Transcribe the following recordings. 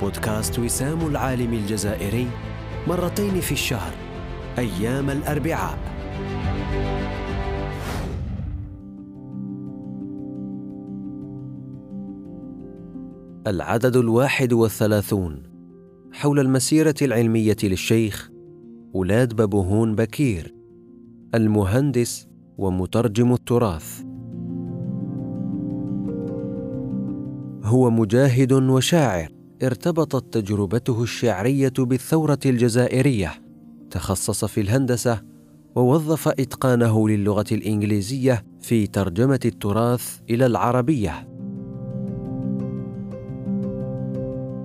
بودكاست وسام العالم الجزائري مرتين في الشهر أيام الأربعاء. العدد الواحد والثلاثون. حول المسيرة العلمية للشيخ أولاد بابوهون بكير المهندس ومترجم التراث. هو مجاهد وشاعر. ارتبطت تجربته الشعرية بالثورة الجزائرية تخصص في الهندسة ووظف إتقانه للغة الإنجليزية في ترجمة التراث إلى العربية.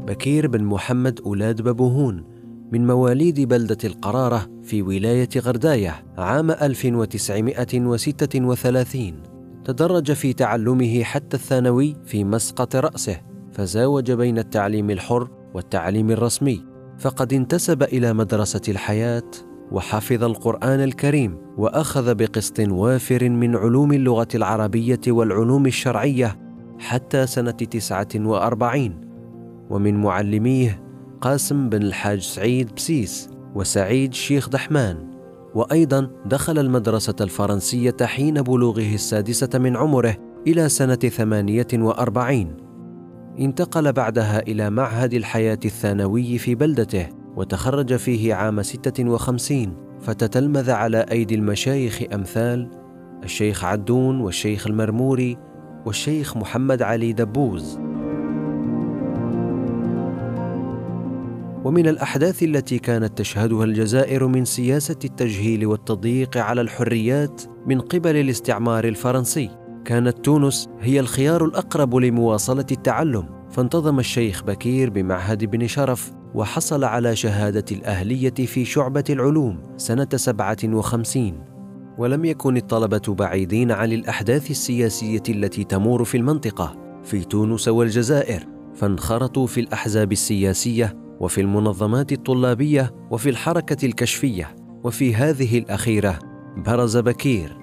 بكير بن محمد أولاد بابوهون من مواليد بلدة القرارة في ولاية غرداية عام 1936 تدرج في تعلمه حتى الثانوي في مسقط رأسه. فزاوج بين التعليم الحر والتعليم الرسمي فقد انتسب إلى مدرسة الحياة وحفظ القرآن الكريم وأخذ بقسط وافر من علوم اللغة العربية والعلوم الشرعية حتى سنة تسعة وأربعين. ومن معلميه قاسم بن الحاج سعيد بسيس وسعيد شيخ دحمان. وأيضا دخل المدرسة الفرنسية حين بلوغه السادسة من عمره إلى سنة ثمانية وأربعين. انتقل بعدها إلى معهد الحياة الثانوي في بلدته وتخرج فيه عام ستة وخمسين فتتلمذ على أيدي المشايخ أمثال الشيخ عدون والشيخ المرموري والشيخ محمد علي دبوز. ومن الأحداث التي كانت تشهدها الجزائر من سياسة التجهيل والتضييق على الحريات من قبل الاستعمار الفرنسي. كانت تونس هي الخيار الأقرب لمواصلة التعلم. فانتظم الشيخ بكير بمعهد بن شرف وحصل على شهادة الأهلية في شعبة العلوم سبعة وخمسين. ولم يكن الطلبة بعيدين عن الأحداث السياسية التي تمور في المنطقة في تونس والجزائر. فانخرطوا في الأحزاب السياسية وفي المنظمات الطلابية وفي الحركة الكشفية. وفي هذه الأخيرة برز بكير.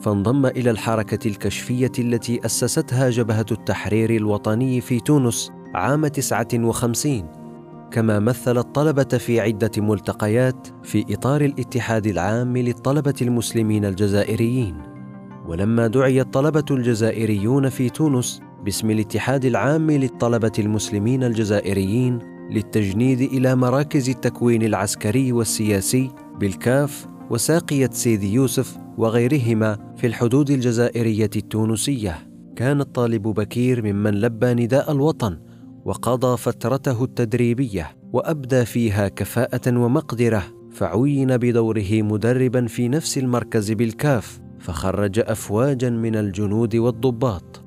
فانضم إلى الحركة الكشفية التي أسستها جبهة التحرير الوطني في تونس عام 59 كما مثل الطلبة في عدة ملتقيات في إطار الاتحاد العام للطلبة المسلمين الجزائريين. ولما دعي الطلبة الجزائريون في تونس باسم الاتحاد العام للطلبة المسلمين الجزائريين للتجنيد إلى مراكز التكوين العسكري والسياسي بالكاف وساقية سيدي يوسف وغيرهما في الحدود الجزائرية التونسية. كان الطالب بكير ممن لبى نداء الوطن وقضى فترته التدريبية وأبدى فيها كفاءة ومقدرة فعين بدوره مدربا في نفس المركز بالكاف فخرج افواجا من الجنود والضباط.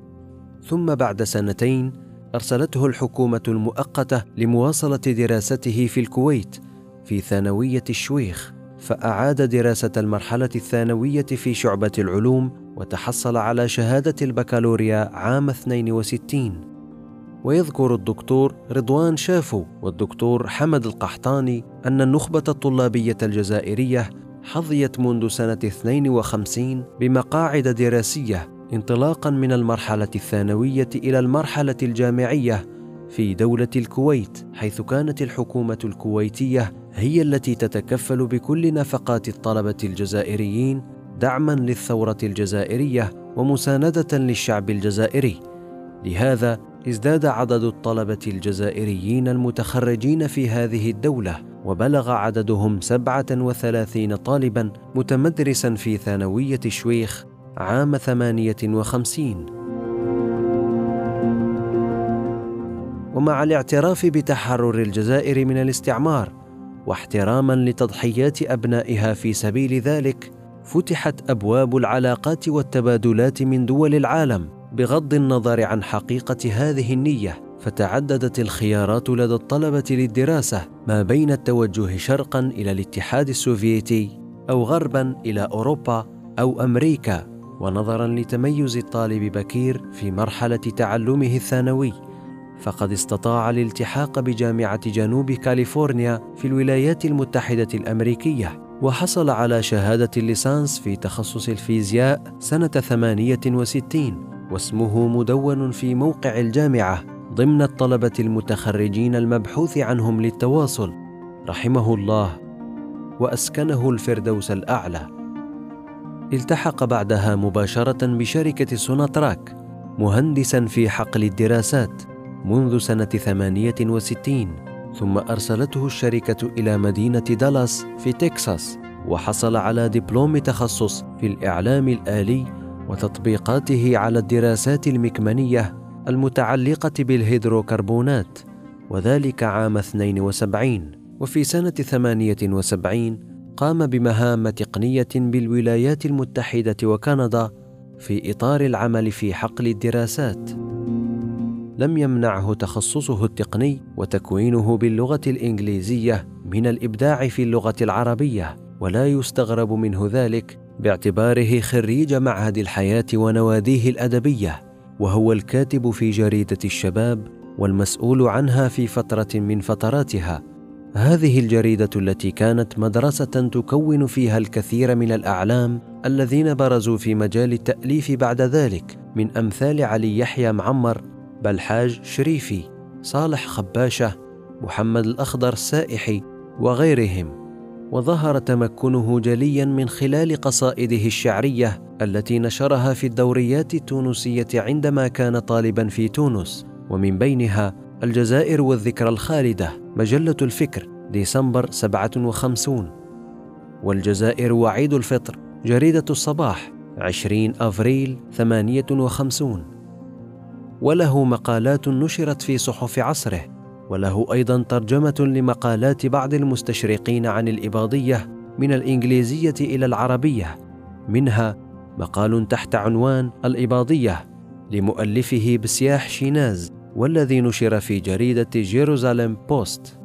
ثم بعد سنتين أرسلته الحكومة المؤقتة لمواصلة دراسته في الكويت في ثانوية الشويخ. فأعاد دراسة المرحلة الثانوية في شعبة العلوم وتحصل على شهادة البكالوريا عام 62 ويذكر الدكتور رضوان شافو والدكتور حمد القحطاني أن النخبة الطلابية الجزائرية حظيت منذ سنة 52 بمقاعد دراسية انطلاقا من المرحلة الثانوية إلى المرحلة الجامعية في دولة الكويت حيث كانت الحكومة الكويتية هي التي تتكفل بكل نفقات الطلبة الجزائريين دعما للثورة الجزائرية ومساندة للشعب الجزائري. لهذا ازداد عدد الطلبة الجزائريين المتخرجين في هذه الدولة وبلغ عددهم سبعة وثلاثين طالبا متمدرسا في ثانوية شويخ عام ثمانية وخمسين. ومع الاعتراف بتحرر الجزائر من الاستعمار واحتراما لتضحيات أبنائها في سبيل ذلك فتحت أبواب العلاقات والتبادلات من دول العالم بغض النظر عن حقيقة هذه النية فتعددت الخيارات لدى الطلبة للدراسة ما بين التوجه شرقا إلى الاتحاد السوفيتي أو غربا إلى أوروبا أو أمريكا ونظرا لتميز الطالب بكير في مرحلة تعلمه الثانوي. فقد استطاع الالتحاق بجامعة جنوب كاليفورنيا في الولايات المتحدة الأمريكية وحصل على شهادة الليسانس في تخصص الفيزياء سنة 68 واسمه مدون في موقع الجامعة ضمن الطلبة المتخرجين المبحوث عنهم للتواصل. رحمه الله. وأسكنه الفردوس الأعلى. التحق بعدها مباشرة بشركة سوناتراك مهندسا في حقل الدراسات. منذ سنة 68 ثم أرسلته الشركة إلى مدينة دالاس في تكساس وحصل على دبلوم تخصص في الإعلام الآلي وتطبيقاته على الدراسات المكمنية المتعلقة بالهيدروكربونات وذلك عام 72 وفي سنة 78 قام بمهام تقنية بالولايات المتحدة وكندا في إطار العمل في حقل الدراسات. لم يمنعه تخصصه التقني وتكوينه باللغة الإنجليزية من الإبداع في اللغة العربية ولا يستغرب منه ذلك باعتباره خريج معهد الحياة ونواديه الأدبية وهو الكاتب في جريدة الشباب والمسؤول عنها في فترة من فتراتها. هذه الجريدة التي كانت مدرسة تكون فيها الكثير من الأعلام الذين برزوا في مجال التأليف بعد ذلك من أمثال علي يحيى معمر بلحاج شريفي صالح خباشة محمد الأخضر السائحي وغيرهم. وظهر تمكنه جليا من خلال قصائده الشعرية التي نشرها في الدوريات التونسية عندما كان طالبا في تونس ومن بينها الجزائر والذكرى الخالدة مجلة الفكر ديسمبر 57 والجزائر وعيد الفطر جريدة الصباح 20 أفريل 58 وله مقالات نشرت في صحف عصره وله أيضا ترجمة لمقالات بعض المستشرقين عن الإباضية من الإنجليزية إلى العربية. منها مقال تحت عنوان الإباضية لمؤلفه بسياح شيناز والذي نشر في جريدة جيروزاليم بوست.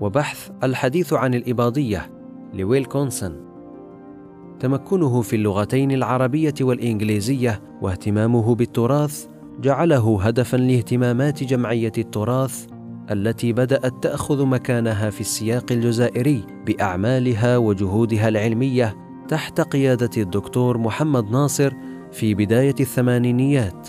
وبحث الحديث عن الإباضية لويلكونسون. تمكنه في اللغتين العربية والإنجليزية واهتمامه بالتراث جعله هدفا لاهتمامات جمعية التراث التي بدأت تأخذ مكانها في السياق الجزائري بأعمالها وجهودها العلمية تحت قيادة الدكتور محمد ناصر في بداية الثمانينيات.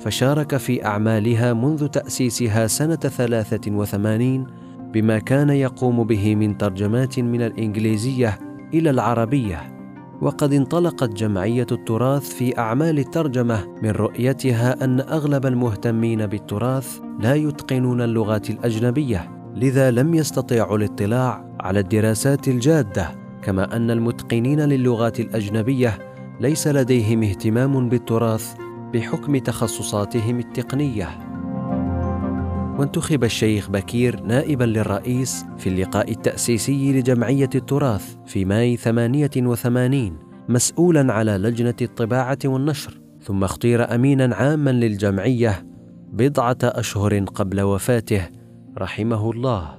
فشارك في أعمالها منذ تأسيسها سنة 83 بما كان يقوم به من ترجمات من الإنجليزية إلى العربية. وقد انطلقت جمعية التراث في أعمال الترجمة من رؤيتها أن أغلب المهتمين بالتراث لا يتقنون اللغات الأجنبية لذا لم يستطيعوا الاطلاع على الدراسات الجادة كما أن المتقنين للغات الأجنبية ليس لديهم اهتمام بالتراث بحكم تخصصاتهم التقنية. وانتخب الشيخ بكير نائبا للرئيس في اللقاء التأسيسي لجمعية التراث في ماي 88 مسؤولا على لجنة الطباعة والنشر ثم اختير أمينا عاما للجمعية بضعة أشهر قبل وفاته رحمه الله.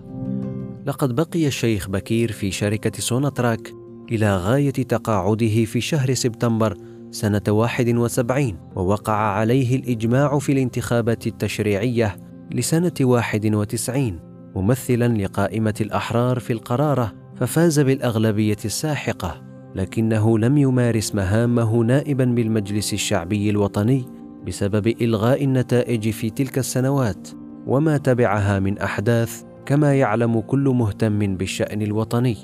لقد بقي الشيخ بكير في شركة سوناتراك إلى غاية تقاعده في شهر سبتمبر سنة 71 ووقع عليه الإجماع في الانتخابات التشريعية لسنة 91 ممثلا لقائمة الأحرار في القرارة ففاز بالأغلبية الساحقة لكنه لم يمارس مهامه نائبا بالمجلس الشعبي الوطني بسبب إلغاء النتائج في تلك السنوات وما تبعها من أحداث كما يعلم كل مهتم بالشأن الوطني.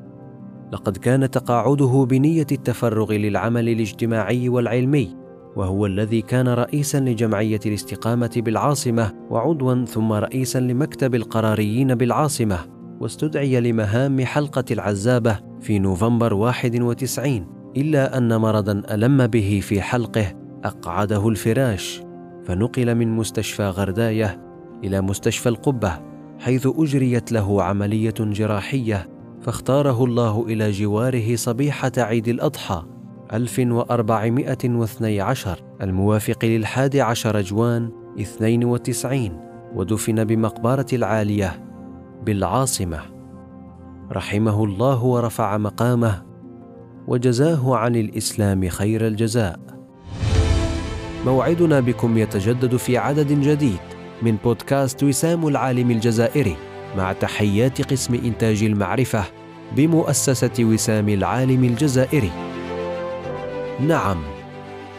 لقد كان تقاعده بنية التفرغ للعمل الاجتماعي والعلمي وهو الذي كان رئيسا لجمعية الاستقامة بالعاصمة وعضوا ثم رئيسا لمكتب القراريين بالعاصمة واستدعي لمهام حلقة العزابه في نوفمبر 91 إلا أن مرضا ألم به في حلقه أقعده الفراش. فنقل من مستشفى غرداية إلى مستشفى القبة حيث أجريت له عملية جراحية فاختاره الله إلى جواره صبيحة عيد الأضحى. 1412 الموافق للحادي عشر جوان 92 ودفن بمقبرة العالية بالعاصمة. رحمه الله ورفع مقامه. وجزاه عن الإسلام خير الجزاء. موعدنا بكم يتجدد في عدد جديد من بودكاست وسام العالم الجزائري مع تحيات قسم إنتاج المعرفة بمؤسسة وسام العالم الجزائري. نعم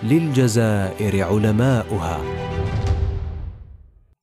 للجزائر علماؤها.